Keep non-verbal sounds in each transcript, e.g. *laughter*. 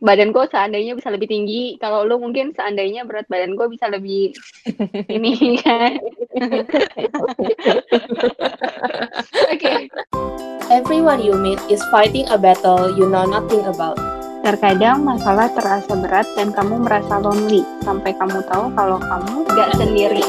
badan gue seandainya bisa lebih tinggi kalau lu mungkin seandainya berat badan gue bisa lebih *laughs* ini kan oke okay. everyone you meet is fighting a battle you know nothing about Terkadang masalah terasa berat dan kamu merasa lonely sampai kamu tahu kalau kamu gak sendiri.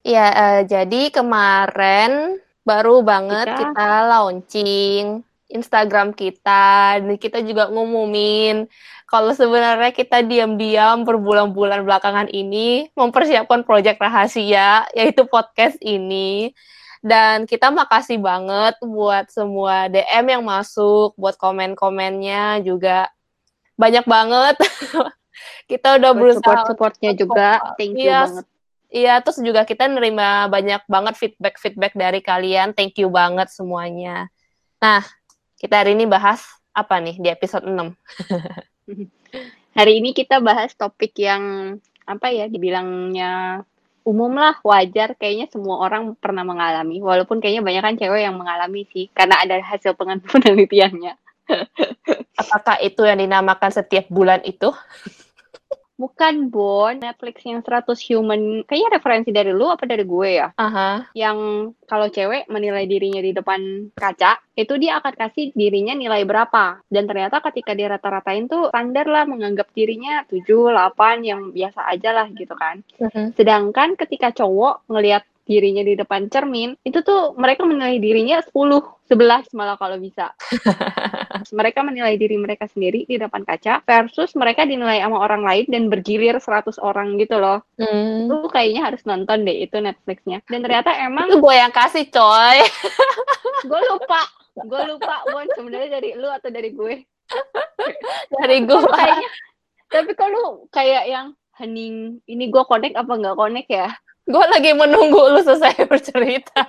Ya, uh, jadi kemarin baru banget kita, kita launching Instagram kita dan kita juga ngumumin kalau sebenarnya kita diam-diam berbulan-bulan belakangan ini mempersiapkan proyek rahasia yaitu podcast ini. Dan kita makasih banget buat semua DM yang masuk buat komen-komennya juga. Banyak banget. *laughs* Kita udah buat berusaha support. supportnya juga. Thank you iya, banget Iya, terus juga kita nerima banyak banget feedback-feedback dari kalian. Thank you banget semuanya. Nah, kita hari ini bahas apa nih di episode 6? *laughs* hari ini kita bahas topik yang apa ya dibilangnya umum lah wajar kayaknya semua orang pernah mengalami walaupun kayaknya banyak kan cewek yang mengalami sih karena ada hasil *laughs* penelitiannya apakah itu yang dinamakan setiap bulan itu *laughs* Bukan Bon, Netflix yang 100 Human. Kayaknya referensi dari lu apa dari gue ya? Aha. Uh-huh. Yang kalau cewek menilai dirinya di depan kaca, itu dia akan kasih dirinya nilai berapa. Dan ternyata ketika dia rata-ratain tuh standar lah menganggap dirinya 7, 8 yang biasa aja lah gitu kan. Uh-huh. Sedangkan ketika cowok ngelihat dirinya di depan cermin, itu tuh mereka menilai dirinya 10, 11 malah kalau bisa. *laughs* mereka menilai diri mereka sendiri di depan kaca versus mereka dinilai sama orang lain dan bergilir 100 orang gitu loh. Hmm. Lu kayaknya harus nonton deh itu Netflixnya. Dan ternyata emang itu gue yang kasih coy. *laughs* gue lupa, gue lupa Bon sebenarnya dari lu atau dari gue. dari gue. Kayaknya, tapi kalau kayak yang hening ini gue connect apa nggak connect ya? Gue lagi menunggu lu selesai *laughs* bercerita.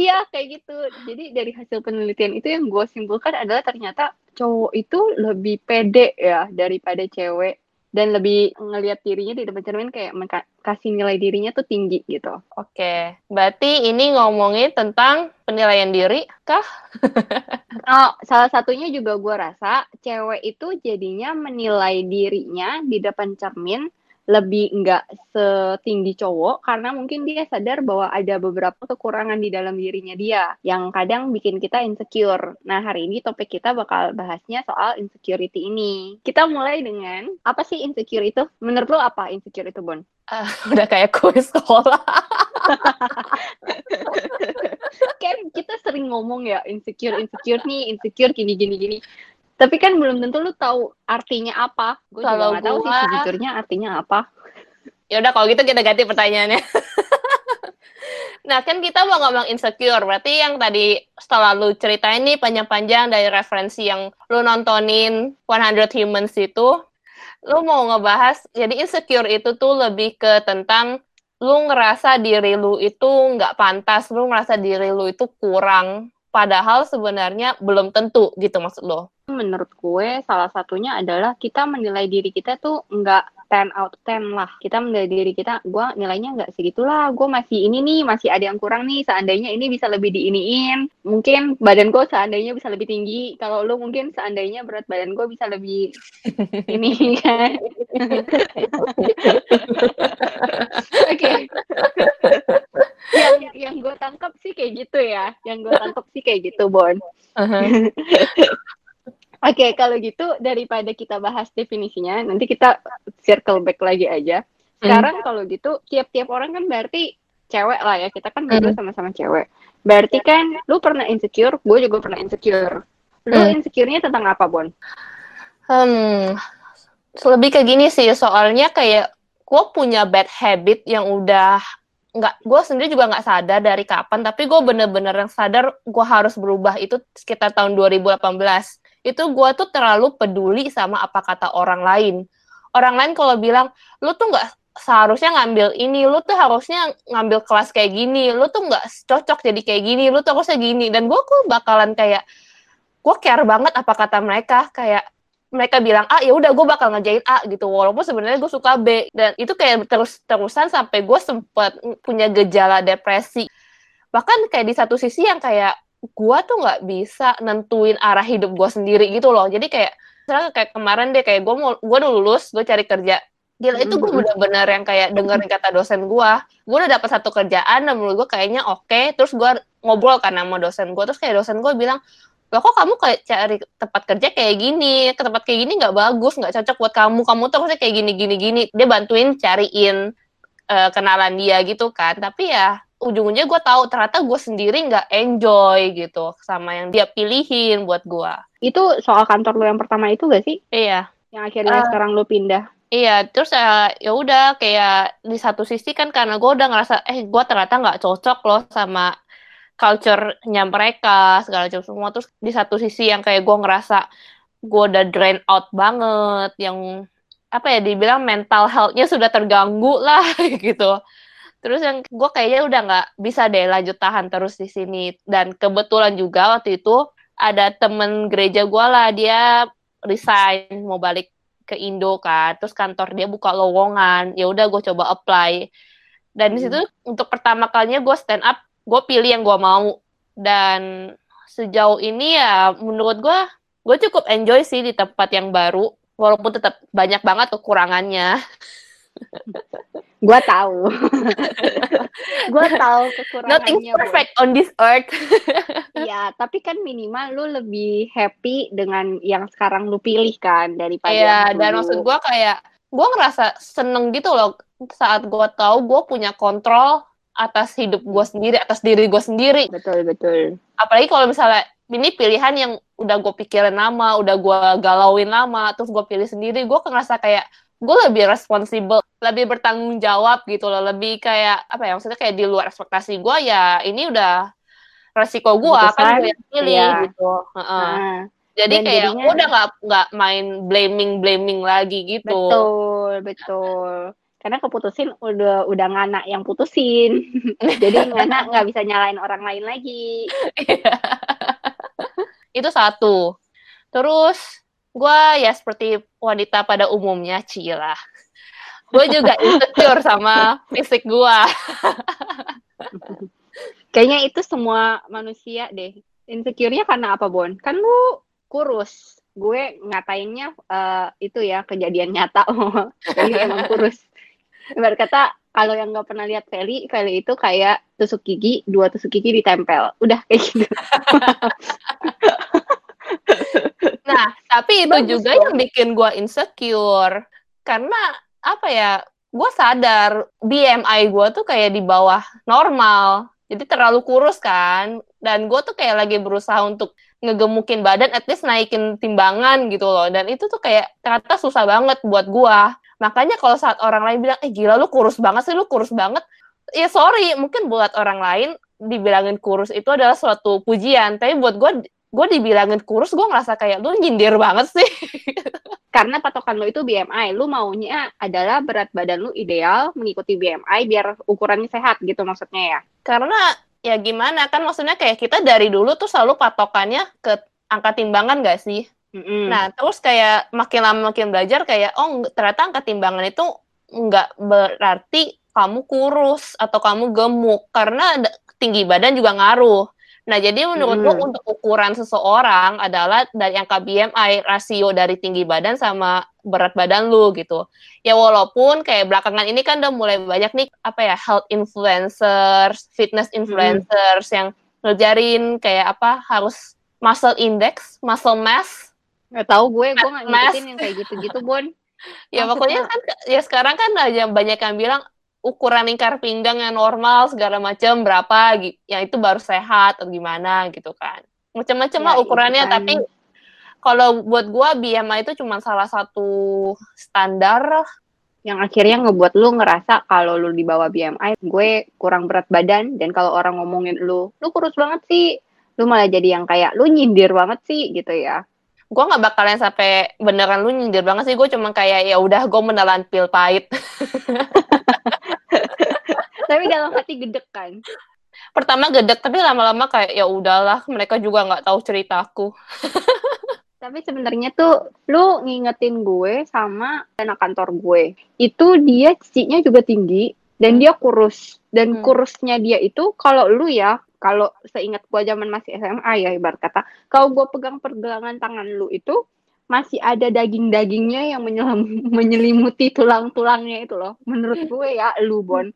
iya, kayak gitu. Jadi dari hasil penelitian itu yang gue simpulkan adalah ternyata cowok itu lebih pede ya daripada cewek dan lebih ngelihat dirinya di depan cermin kayak kasih nilai dirinya tuh tinggi gitu. Oke, berarti ini ngomongin tentang penilaian diri kah? *laughs* oh, salah satunya juga gue rasa cewek itu jadinya menilai dirinya di depan cermin lebih enggak setinggi cowok karena mungkin dia sadar bahwa ada beberapa kekurangan di dalam dirinya dia yang kadang bikin kita insecure. Nah, hari ini topik kita bakal bahasnya soal insecurity ini. Kita mulai dengan apa sih insecure itu? Menurut lo apa insecure itu, Bon? Uh, *laughs* udah kayak kuis sekolah. *laughs* kan kita sering ngomong ya insecure insecure nih insecure gini gini gini tapi kan belum tentu lu tahu artinya apa. Gue juga gak tahu sih sejujurnya artinya apa. Ya udah kalau gitu kita ganti pertanyaannya. *laughs* nah, kan kita mau ngomong insecure. Berarti yang tadi setelah lu cerita ini panjang-panjang dari referensi yang lu nontonin 100 Humans itu, lu mau ngebahas jadi insecure itu tuh lebih ke tentang lu ngerasa diri lu itu nggak pantas, lu ngerasa diri lu itu kurang, padahal sebenarnya belum tentu gitu maksud lo menurut gue salah satunya adalah kita menilai diri kita tuh nggak 10 out 10 lah. Kita menilai diri kita, gue nilainya nggak segitulah. Gue masih ini nih, masih ada yang kurang nih. Seandainya ini bisa lebih diiniin. Mungkin badan gue seandainya bisa lebih tinggi. Kalau lu mungkin seandainya berat badan gue bisa lebih *laughs* ini kan. Oke. yang yang gue tangkap sih kayak gitu ya. Yang gue tangkap sih kayak gitu, Bon. Uh -huh. *laughs* Oke, okay, kalau gitu daripada kita bahas definisinya, nanti kita circle back lagi aja. Sekarang mm. kalau gitu, tiap-tiap orang kan berarti cewek lah ya. Kita kan berdua mm. sama-sama cewek. Berarti kan lu pernah insecure, gue juga pernah insecure. Lu mm. insecure-nya tentang apa, Bon? Hmm, lebih ke gini sih, soalnya kayak gue punya bad habit yang udah nggak gue sendiri juga nggak sadar dari kapan tapi gue bener-bener yang sadar gue harus berubah itu sekitar tahun 2018 itu gue tuh terlalu peduli sama apa kata orang lain. Orang lain kalau bilang, lu tuh nggak seharusnya ngambil ini, lu tuh harusnya ngambil kelas kayak gini, lu tuh nggak cocok jadi kayak gini, lu tuh harusnya gini. Dan gue tuh bakalan kayak, gue care banget apa kata mereka, kayak mereka bilang A ya udah gue bakal ngerjain A gitu walaupun sebenarnya gue suka B dan itu kayak terus terusan sampai gue sempet punya gejala depresi bahkan kayak di satu sisi yang kayak gue tuh nggak bisa nentuin arah hidup gue sendiri gitu loh jadi kayak misalnya kayak kemarin deh kayak gue mau gue udah lulus gue cari kerja Gila itu gue bener-bener yang kayak dengerin kata dosen gue. Gue udah dapat satu kerjaan dan menurut gue kayaknya oke. Okay. Terus gue ngobrol kan sama dosen gue. Terus kayak dosen gue bilang, loh kok kamu kayak cari tempat kerja kayak gini, ke tempat kayak gini nggak bagus, nggak cocok buat kamu. Kamu tuh harusnya kayak gini, gini, gini. Dia bantuin cariin uh, kenalan dia gitu kan. Tapi ya ujung-ujungnya gue tahu ternyata gue sendiri nggak enjoy gitu sama yang dia pilihin buat gue. Itu soal kantor lo yang pertama itu gak sih? Iya. Yang akhirnya uh, sekarang lo pindah. Iya, terus uh, ya udah kayak di satu sisi kan karena gue udah ngerasa eh gue ternyata nggak cocok loh sama culture-nya mereka segala macam semua. Terus di satu sisi yang kayak gue ngerasa gue udah drain out banget, yang apa ya dibilang mental health-nya sudah terganggu lah *laughs* gitu. Terus yang gue kayaknya udah nggak bisa deh lanjut tahan terus di sini. Dan kebetulan juga waktu itu ada temen gereja gue lah dia resign mau balik ke Indo kan. Terus kantor dia buka lowongan. Ya udah gue coba apply. Dan hmm. di situ untuk pertama kalinya gue stand up gue pilih yang gue mau. Dan sejauh ini ya menurut gue gue cukup enjoy sih di tempat yang baru walaupun tetap banyak banget kekurangannya *laughs* *laughs* gue tahu. *laughs* Gue tahu kekurangannya nothing perfect on this earth. *laughs* Ya tapi kan minimal lu lebih happy dengan yang sekarang lu pilih kan daripada iya dan maksud gue kayak gue ngerasa seneng gitu loh saat gue tahu gue punya kontrol atas hidup gue sendiri atas diri gue sendiri. Betul betul. Apalagi kalau misalnya ini pilihan yang udah gue pikirin lama udah gue galauin lama terus gue pilih sendiri gue ngerasa kayak gue lebih responsibel, lebih bertanggung jawab gitu loh, lebih kayak apa ya maksudnya kayak di luar ekspektasi gue ya ini udah resiko gue kan gue yang pilih ya. gitu. Uh -uh. Nah, Jadi kayak jadinya, udah nggak nggak main blaming blaming lagi gitu. Betul betul. Karena keputusin udah udah ngana yang putusin, *laughs* jadi ngana nggak bisa nyalain orang lain lagi. *laughs* Itu satu. Terus gue ya seperti wanita pada umumnya cila. Gue juga insecure sama fisik gue *laughs* kayaknya itu semua manusia deh. Insecure-nya karena apa Bon? Kan lu kurus. Gue ngatainnya uh, itu ya kejadian nyata. *laughs* Ini emang kurus. Berkata kalau yang nggak pernah lihat Feli, Feli itu kayak tusuk gigi, dua tusuk gigi ditempel. Udah kayak gitu. *laughs* Nah, tapi itu Bagus juga yang bikin gue insecure. Karena apa ya, gue sadar BMI gue tuh kayak di bawah normal. Jadi terlalu kurus kan. Dan gue tuh kayak lagi berusaha untuk ngegemukin badan, at least naikin timbangan gitu loh. Dan itu tuh kayak ternyata susah banget buat gue. Makanya kalau saat orang lain bilang, eh gila lu kurus banget sih, lu kurus banget. Ya sorry, mungkin buat orang lain dibilangin kurus itu adalah suatu pujian. Tapi buat gue gue dibilangin kurus gue ngerasa kayak lu nyindir banget sih. *laughs* Karena patokan lo itu BMI lu maunya adalah berat badan lu ideal mengikuti BMI biar ukurannya sehat gitu maksudnya ya. Karena ya gimana kan maksudnya kayak kita dari dulu tuh selalu patokannya ke angka timbangan gak sih? Mm-hmm. nah terus kayak makin lama makin belajar kayak oh ternyata angka timbangan itu nggak berarti kamu kurus atau kamu gemuk. Karena tinggi badan juga ngaruh Nah, jadi menurut hmm. untuk ukuran seseorang adalah dari angka BMI, rasio dari tinggi badan sama berat badan lu gitu. Ya walaupun kayak belakangan ini kan udah mulai banyak nih apa ya health influencers, fitness hmm. influencers hmm. yang ngejarin kayak apa harus muscle index, muscle mass. Gak tau gue, gue gak ngikutin yang kayak gitu-gitu, Bon. *laughs* ya pokoknya kan ya sekarang kan aja banyak yang bilang ukuran lingkar pinggang yang normal segala macam berapa gitu yang itu baru sehat atau gimana gitu kan. Macam-macam ya, lah ukurannya kan. tapi kalau buat gua BMI itu cuma salah satu standar yang akhirnya ngebuat lu ngerasa kalau lu di bawah BMI gue kurang berat badan dan kalau orang ngomongin lu lu kurus banget sih. Lu malah jadi yang kayak lu nyindir banget sih gitu ya gue nggak bakalan sampai beneran lu nyindir banget sih. Gue cuma kayak ya udah gue menelan pil pahit. *laughs* Tapi dalam hati gedek kan? Pertama gedek tapi lama-lama kayak ya udahlah mereka juga nggak tahu ceritaku. *laughs* Tapi sebenarnya tuh lu ngingetin gue sama anak kantor gue. Itu dia cicinya juga tinggi dan dia kurus. Dan hmm. kurusnya dia itu kalau lu ya kalau seingat gua zaman masih SMA ya ibarat kata kalau gua pegang pergelangan tangan lu itu masih ada daging-dagingnya yang *laughs* menyelimuti tulang-tulangnya itu loh. Menurut gue ya lu Bon.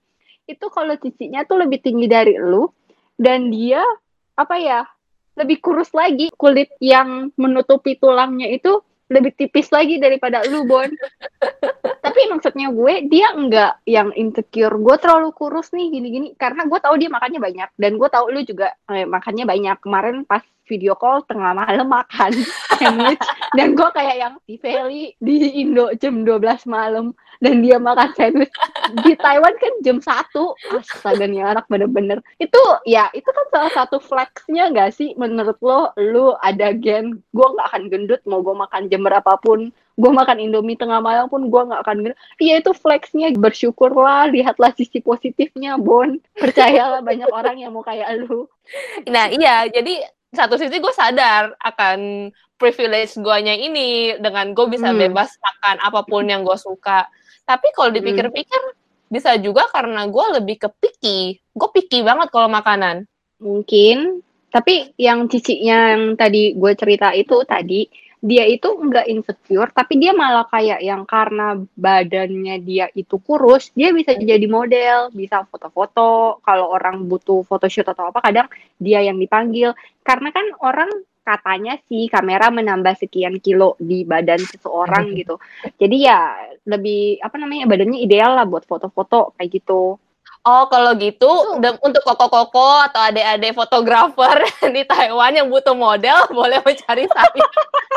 Itu kalau cicinya tuh lebih tinggi dari lu dan dia apa ya lebih kurus lagi kulit yang menutupi tulangnya itu lebih tipis lagi daripada lu Bon. *laughs* Tapi maksudnya gue dia enggak yang insecure. Gue terlalu kurus nih gini-gini. Karena gue tahu dia makannya banyak. Dan gue tahu lu juga eh, makannya banyak. Kemarin pas video call tengah malam makan *laughs* sandwich. Dan gue kayak yang di Feli di Indo jam 12 malam dan dia makan sandwich. Di Taiwan kan jam satu. Astaga nih anak bener-bener. Itu ya itu kan salah satu flexnya gak sih? Menurut lo lu ada gen gue nggak akan gendut mau gue makan jam berapapun. Gue makan Indomie tengah malam pun gue nggak akan gendut. Iya itu flexnya bersyukurlah lihatlah sisi positifnya Bon. Percayalah banyak orang yang mau kayak lu. Nah iya jadi satu sisi gue sadar akan privilege guanya ini dengan gue bisa hmm. bebas makan apa pun yang gue suka. Tapi kalau hmm. dipikir-pikir hmm. bisa juga karena gue lebih ke picky. Gue picky banget kalau makanan. Mungkin. Tapi yang cicinya yang tadi gue cerita itu tadi dia itu enggak insecure tapi dia malah kayak yang karena badannya dia itu kurus dia bisa jadi model bisa foto-foto. Kalau orang butuh photoshoot atau apa kadang dia yang dipanggil. Karena kan orang katanya sih kamera menambah sekian kilo di badan seseorang gitu. Jadi ya lebih apa namanya badannya ideal lah buat foto-foto kayak gitu. Oh, kalau gitu untuk koko-koko atau adik-adik fotografer *laughs* di Taiwan yang butuh model boleh mencari saya. *laughs*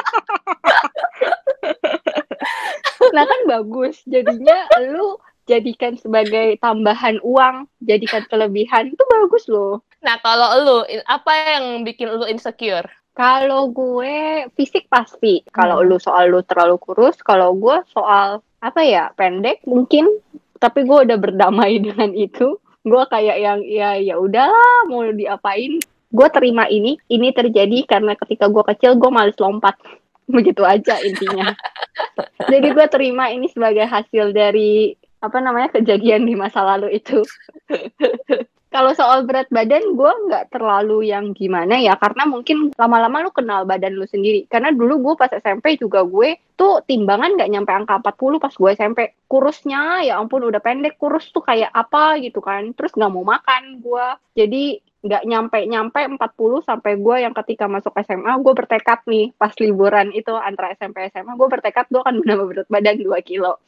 nah kan bagus. Jadinya lu jadikan sebagai tambahan uang, jadikan kelebihan itu bagus loh. Nah, kalau lu apa yang bikin lu insecure? Kalau gue fisik pasti. Kalau hmm. lu soal lu terlalu kurus, kalau gue soal apa ya pendek mungkin tapi gue udah berdamai *laughs* dengan itu gue kayak yang ya ya udahlah mau diapain gue terima ini ini terjadi karena ketika gue kecil gue males lompat. *laughs* Begitu aja intinya. *laughs* Jadi gue terima ini sebagai hasil dari apa namanya kejadian di masa lalu itu. *laughs* Kalau soal berat badan gue nggak terlalu yang gimana ya karena mungkin lama-lama lu kenal badan lu sendiri. Karena dulu gue pas SMP juga gue tuh timbangan nggak nyampe angka 40 pas gue SMP kurusnya ya ampun udah pendek kurus tuh kayak apa gitu kan. Terus nggak mau makan gue jadi nggak nyampe nyampe 40 sampai gue yang ketika masuk SMA gue bertekad nih pas liburan itu antara SMP SMA gue bertekad gue akan menambah berat badan 2 kilo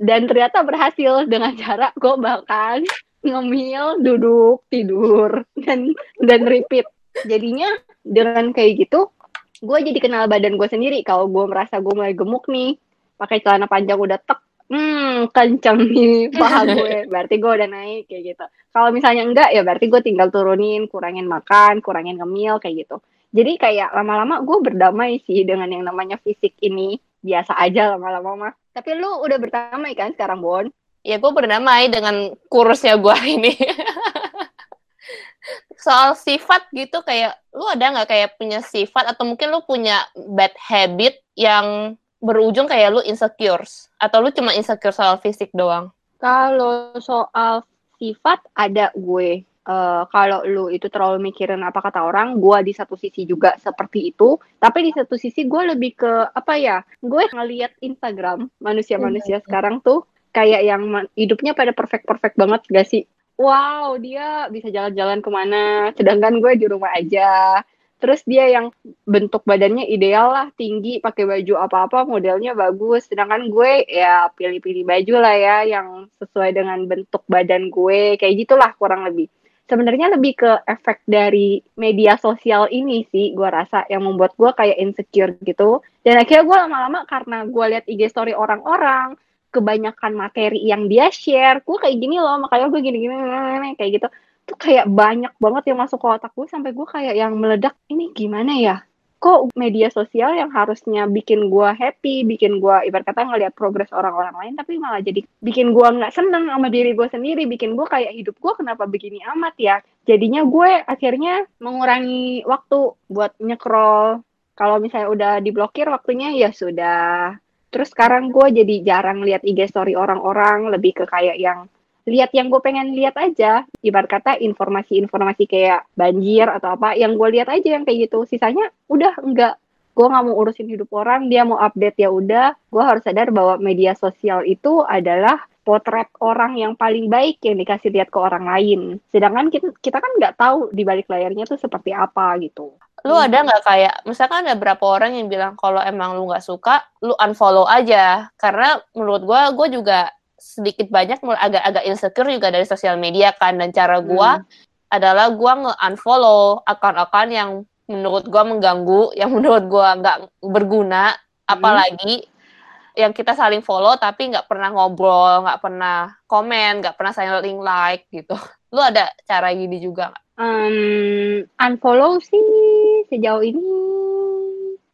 dan ternyata berhasil dengan cara gue makan ngemil, duduk, tidur, dan dan repeat. Jadinya dengan kayak gitu, gue jadi kenal badan gue sendiri. Kalau gue merasa gue mulai gemuk nih, pakai celana panjang udah tek, hmm kenceng nih paha *laughs* gue, berarti gue udah naik kayak gitu. Kalau misalnya enggak, ya berarti gue tinggal turunin, kurangin makan, kurangin ngemil kayak gitu. Jadi kayak lama-lama gue berdamai sih dengan yang namanya fisik ini. Biasa aja lama-lama mah. Tapi lu udah berdamai kan sekarang, Bon? ya gue berdamai dengan kurusnya gue *laughs* ini. Soal sifat gitu kayak lu ada nggak kayak punya sifat atau mungkin lu punya bad habit yang berujung kayak lu insecure atau lu cuma insecure soal fisik doang? Kalau soal sifat ada gue. Uh, kalau lu itu terlalu mikirin apa kata orang, gue di satu sisi juga seperti itu. Tapi di satu sisi gue lebih ke apa ya? Gue ngeliat Instagram manusia-manusia hmm. sekarang tuh kayak yang hidupnya pada perfect perfect banget gak sih wow dia bisa jalan-jalan ke mana sedangkan gue di rumah aja terus dia yang bentuk badannya ideal lah tinggi pakai baju apa-apa modelnya bagus. Sedangkan gue ya pilih-pilih baju lah ya yang sesuai dengan bentuk badan gue. Kayak gitulah kurang lebih. Sebenarnya lebih ke efek dari media sosial ini sih gue rasa yang membuat gue kayak insecure gitu. Dan akhirnya gue lama-lama karena gue lihat IG story orang-orang kebanyakan materi yang dia share gue kayak gini loh. Makanya gue gini gini, kayak gitu tuh kayak banyak banget yang masuk ke otak gue sampai gue kayak yang meledak ini gimana ya kok media sosial yang harusnya bikin gue happy, bikin gue ibarat kata ngeliat progres orang-orang lain, tapi malah jadi bikin gue nggak seneng sama diri gue sendiri, bikin gue kayak hidup gue kenapa begini amat ya. Jadinya gue akhirnya mengurangi waktu buat nyekrol. Kalau misalnya udah diblokir waktunya ya sudah Terus sekarang gue jadi jarang lihat IG story orang-orang, lebih ke kayak yang lihat yang gue pengen lihat aja ibarat kata informasi-informasi kayak banjir atau apa yang gue lihat aja yang kayak gitu sisanya udah enggak gue nggak mau urusin hidup orang dia mau update ya udah gue harus sadar bahwa media sosial itu adalah potret orang yang paling baik yang dikasih lihat ke orang lain. Sedangkan kita, kita kan nggak tahu di balik layarnya tuh seperti apa gitu. Lu ada nggak kayak, misalkan ada berapa orang yang bilang kalau emang lu nggak suka, lu unfollow aja. Karena menurut gue, gue juga sedikit banyak agak-agak insecure juga dari sosial media kan. Dan cara gue hmm. adalah gue nge-unfollow akun-akun yang menurut gue mengganggu, *laughs* yang menurut gue nggak berguna, hmm. apalagi yang kita saling follow tapi nggak pernah ngobrol, nggak pernah komen, nggak pernah saling like gitu. *laughs* Lu ada cara gini juga nggak? Um, unfollow sih sejauh ini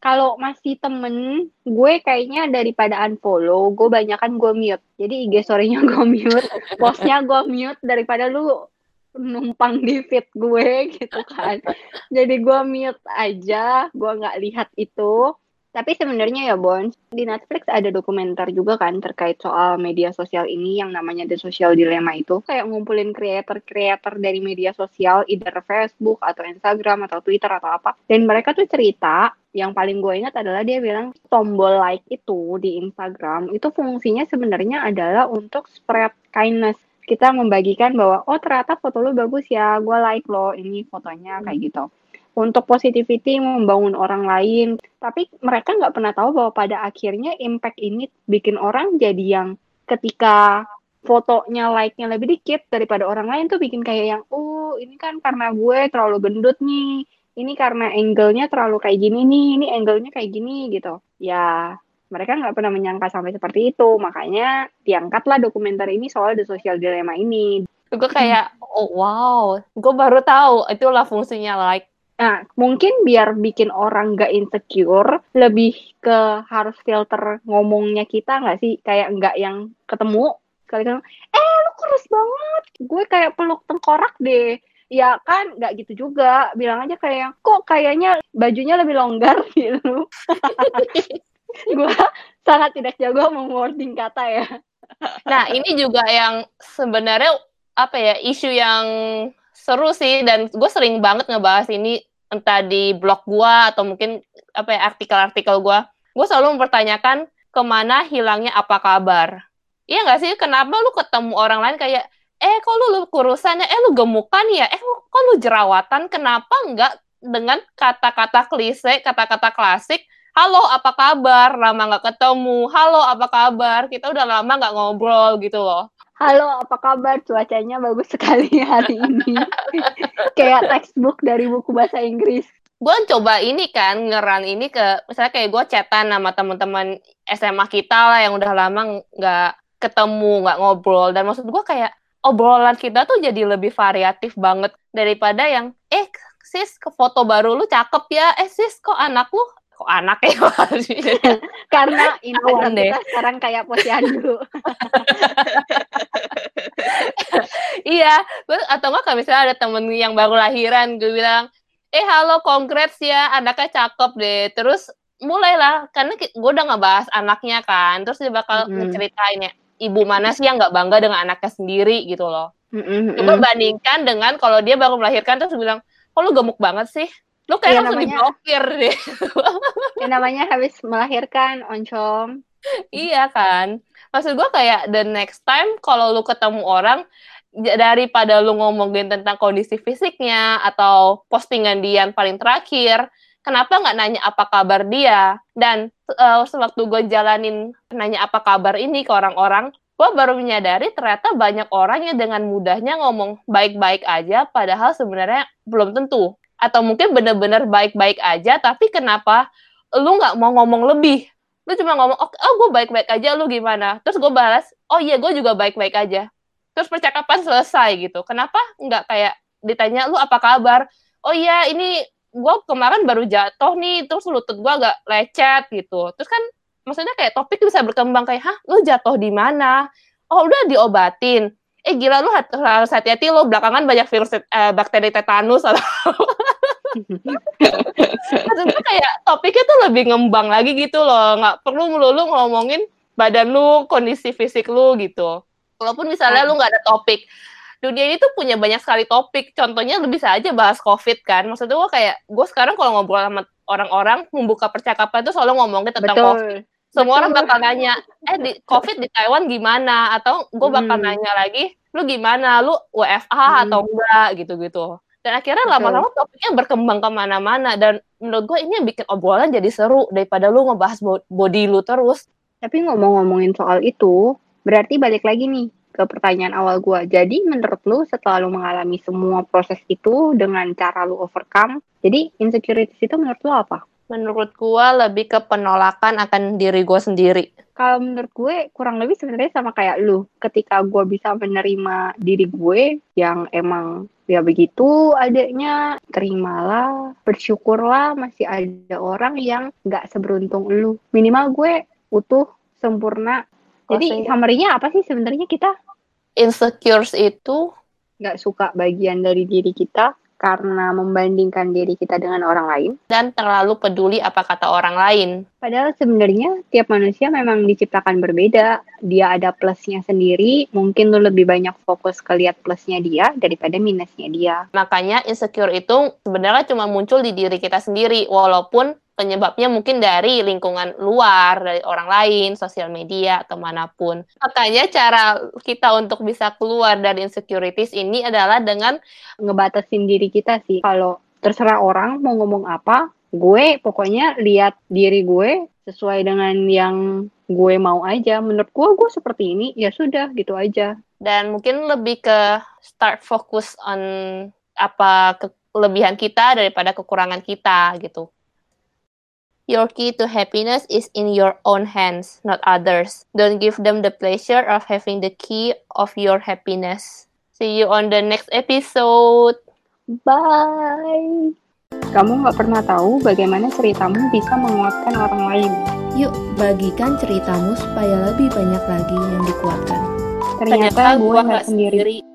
kalau masih temen, gue kayaknya daripada unfollow, gue banyak kan gue mute. Jadi IG story-nya *laughs* gue mute, postnya gue mute daripada lu numpang di feed gue *laughs* gitu kan. Jadi gue mute aja, gue nggak lihat itu. Tapi sebenarnya ya Bon, di Netflix ada dokumenter juga kan terkait soal media sosial ini yang namanya The Social Dilemma itu. Kayak ngumpulin kreator-kreator dari media sosial, either Facebook atau Instagram atau Twitter atau apa. Dan mereka tuh cerita, yang paling gue ingat adalah dia bilang tombol like itu di Instagram, itu fungsinya sebenarnya adalah untuk spread kindness kita membagikan bahwa oh ternyata foto lu bagus ya, gue like lo ini fotonya kayak gitu untuk positivity membangun orang lain. Tapi mereka nggak pernah tahu bahwa pada akhirnya impact ini bikin orang jadi yang ketika fotonya like-nya lebih dikit daripada orang lain tuh bikin kayak yang, oh ini kan karena gue terlalu gendut nih, ini karena angle-nya terlalu kayak gini nih, ini angle-nya kayak gini gitu. Ya mereka nggak pernah menyangka sampai seperti itu, makanya diangkatlah dokumenter ini soal the social dilemma ini. Gue kayak, oh wow, gue baru tahu itulah fungsinya like Nah, mungkin biar bikin orang gak insecure, lebih ke harus filter ngomongnya kita nggak sih? Kayak nggak yang ketemu, kali kan, eh lu kurus banget, gue kayak peluk tengkorak deh. Ya kan, nggak gitu juga. Bilang aja kayak, kok kayaknya bajunya lebih longgar *laughs* gitu. gue sangat tidak jago mewording kata ya. Nah, ini juga yang sebenarnya apa ya isu yang seru sih dan gue sering banget ngebahas ini entah di blog gua atau mungkin apa ya artikel-artikel gua, gua selalu mempertanyakan ke mana hilangnya apa kabar. Iya nggak sih? Kenapa lu ketemu orang lain kayak, eh kok lu, lu kurusannya, eh lu gemukan ya, eh kok lu jerawatan, kenapa nggak dengan kata-kata klise, kata-kata klasik, halo apa kabar, lama nggak ketemu, halo apa kabar, kita udah lama nggak ngobrol gitu loh. Halo, apa kabar? Cuacanya bagus sekali *laughs* hari ini. *laughs* kayak textbook dari buku bahasa Inggris. Gue coba ini kan, ngeran ini ke, misalnya kayak gue chatan sama teman-teman SMA kita lah yang udah lama nggak ketemu, nggak ngobrol. Dan maksud gue kayak, obrolan kita tuh jadi lebih variatif banget daripada yang, eh sis ke foto baru lu cakep ya, eh sis kok anak lu kok anak ya *laughs* karena Instagram deh. kita sekarang kayak posyandu *laughs* iya terus atau enggak misalnya ada temen yang baru lahiran gue bilang eh halo congrats ya anaknya cakep deh terus mulailah karena gue udah ngebahas anaknya kan terus dia bakal mm -hmm. ceritain ya ibu mana sih yang nggak bangga dengan anaknya sendiri gitu loh mm -hmm. Coba bandingkan dengan kalau dia baru melahirkan terus bilang kok lu gemuk banget sih Lu kayak ya, langsung namanya, diblokir deh. *laughs* ya namanya habis melahirkan, oncom. iya kan. Maksud gue kayak the next time kalau lu ketemu orang, daripada lu ngomongin tentang kondisi fisiknya atau postingan dia yang paling terakhir, kenapa nggak nanya apa kabar dia? Dan uh, sewaktu gue jalanin nanya apa kabar ini ke orang-orang, gue baru menyadari ternyata banyak orang yang dengan mudahnya ngomong baik-baik aja, padahal sebenarnya belum tentu atau mungkin bener-bener baik-baik aja tapi kenapa lu nggak mau ngomong lebih? Lu cuma ngomong oh, oh gue baik-baik aja lu gimana? Terus gue balas oh iya gue juga baik-baik aja. Terus percakapan selesai gitu. Kenapa nggak kayak ditanya lu apa kabar? Oh iya ini gue kemarin baru jatuh nih terus lutut gue agak lecet gitu. Terus kan maksudnya kayak topik bisa berkembang kayak hah lu jatuh di mana? Oh udah diobatin. Eh gila lu harus hati-hati lo belakangan banyak virus uh, bakteri tetanus atau maksudnya kayak topiknya tuh lebih ngembang lagi gitu loh nggak perlu melulu ngomongin badan lu kondisi fisik lu gitu Walaupun misalnya lu nggak ada topik, dunia ini tuh punya banyak sekali topik. Contohnya lu bisa aja bahas COVID kan. Maksudnya gue kayak, gue sekarang kalau ngobrol sama orang-orang, membuka percakapan tuh selalu ngomongin tentang Betul. COVID. Semua orang bakal nanya, eh di COVID di Taiwan gimana? Atau gue bakal Hmm. nanya lagi, lu gimana? Lu WFH Hmm. atau enggak? Gitu-gitu. Dan akhirnya lama-lama topiknya berkembang ke mana-mana. Dan menurut gue ini yang bikin obrolan jadi seru daripada lu ngebahas bo- body lu terus. Tapi ngomong-ngomongin soal itu, berarti balik lagi nih ke pertanyaan awal gua. Jadi menurut lu setelah lu mengalami semua proses itu dengan cara lu overcome, jadi insecurities itu menurut lu apa? Menurut gue lebih ke penolakan akan diri gue sendiri. Kalau menurut gue kurang lebih sebenarnya sama kayak lu. Ketika gue bisa menerima diri gue yang emang ya begitu adanya, terimalah, bersyukurlah masih ada orang yang nggak seberuntung lu. Minimal gue utuh, sempurna. Jadi summary-nya apa sih sebenarnya kita Insecures itu nggak suka bagian dari diri kita karena membandingkan diri kita dengan orang lain. dan terlalu peduli apa kata orang lain. Padahal sebenarnya tiap manusia memang diciptakan berbeda. Dia ada plusnya sendiri. Mungkin lu lebih banyak fokus ke lihat plusnya dia daripada minusnya dia. Makanya insecure itu sebenarnya cuma muncul di diri kita sendiri, walaupun penyebabnya mungkin dari lingkungan luar, dari orang lain, sosial media, atau mana pun. Makanya cara kita untuk bisa keluar dari insecurities ini adalah dengan Ngebatasin diri kita sih. Kalau terserah orang mau ngomong apa, gue pokoknya lihat diri gue sesuai dengan yang gue mau aja. Menurut gue, gue seperti ini, ya sudah gitu aja. dan mungkin lebih ke start focus on apa kelebihan kita daripada kekurangan kita gitu. Your key to happiness is in your own hands, not others. Don't give them the pleasure of having the key of your happiness. See you on the next episode. Bye! Kamu nggak pernah tahu bagaimana ceritamu bisa menguatkan orang lain. Yuk, bagikan ceritamu supaya lebih banyak lagi yang dikuatkan. Ternyata, gue gua nggak sendiri. sendiri.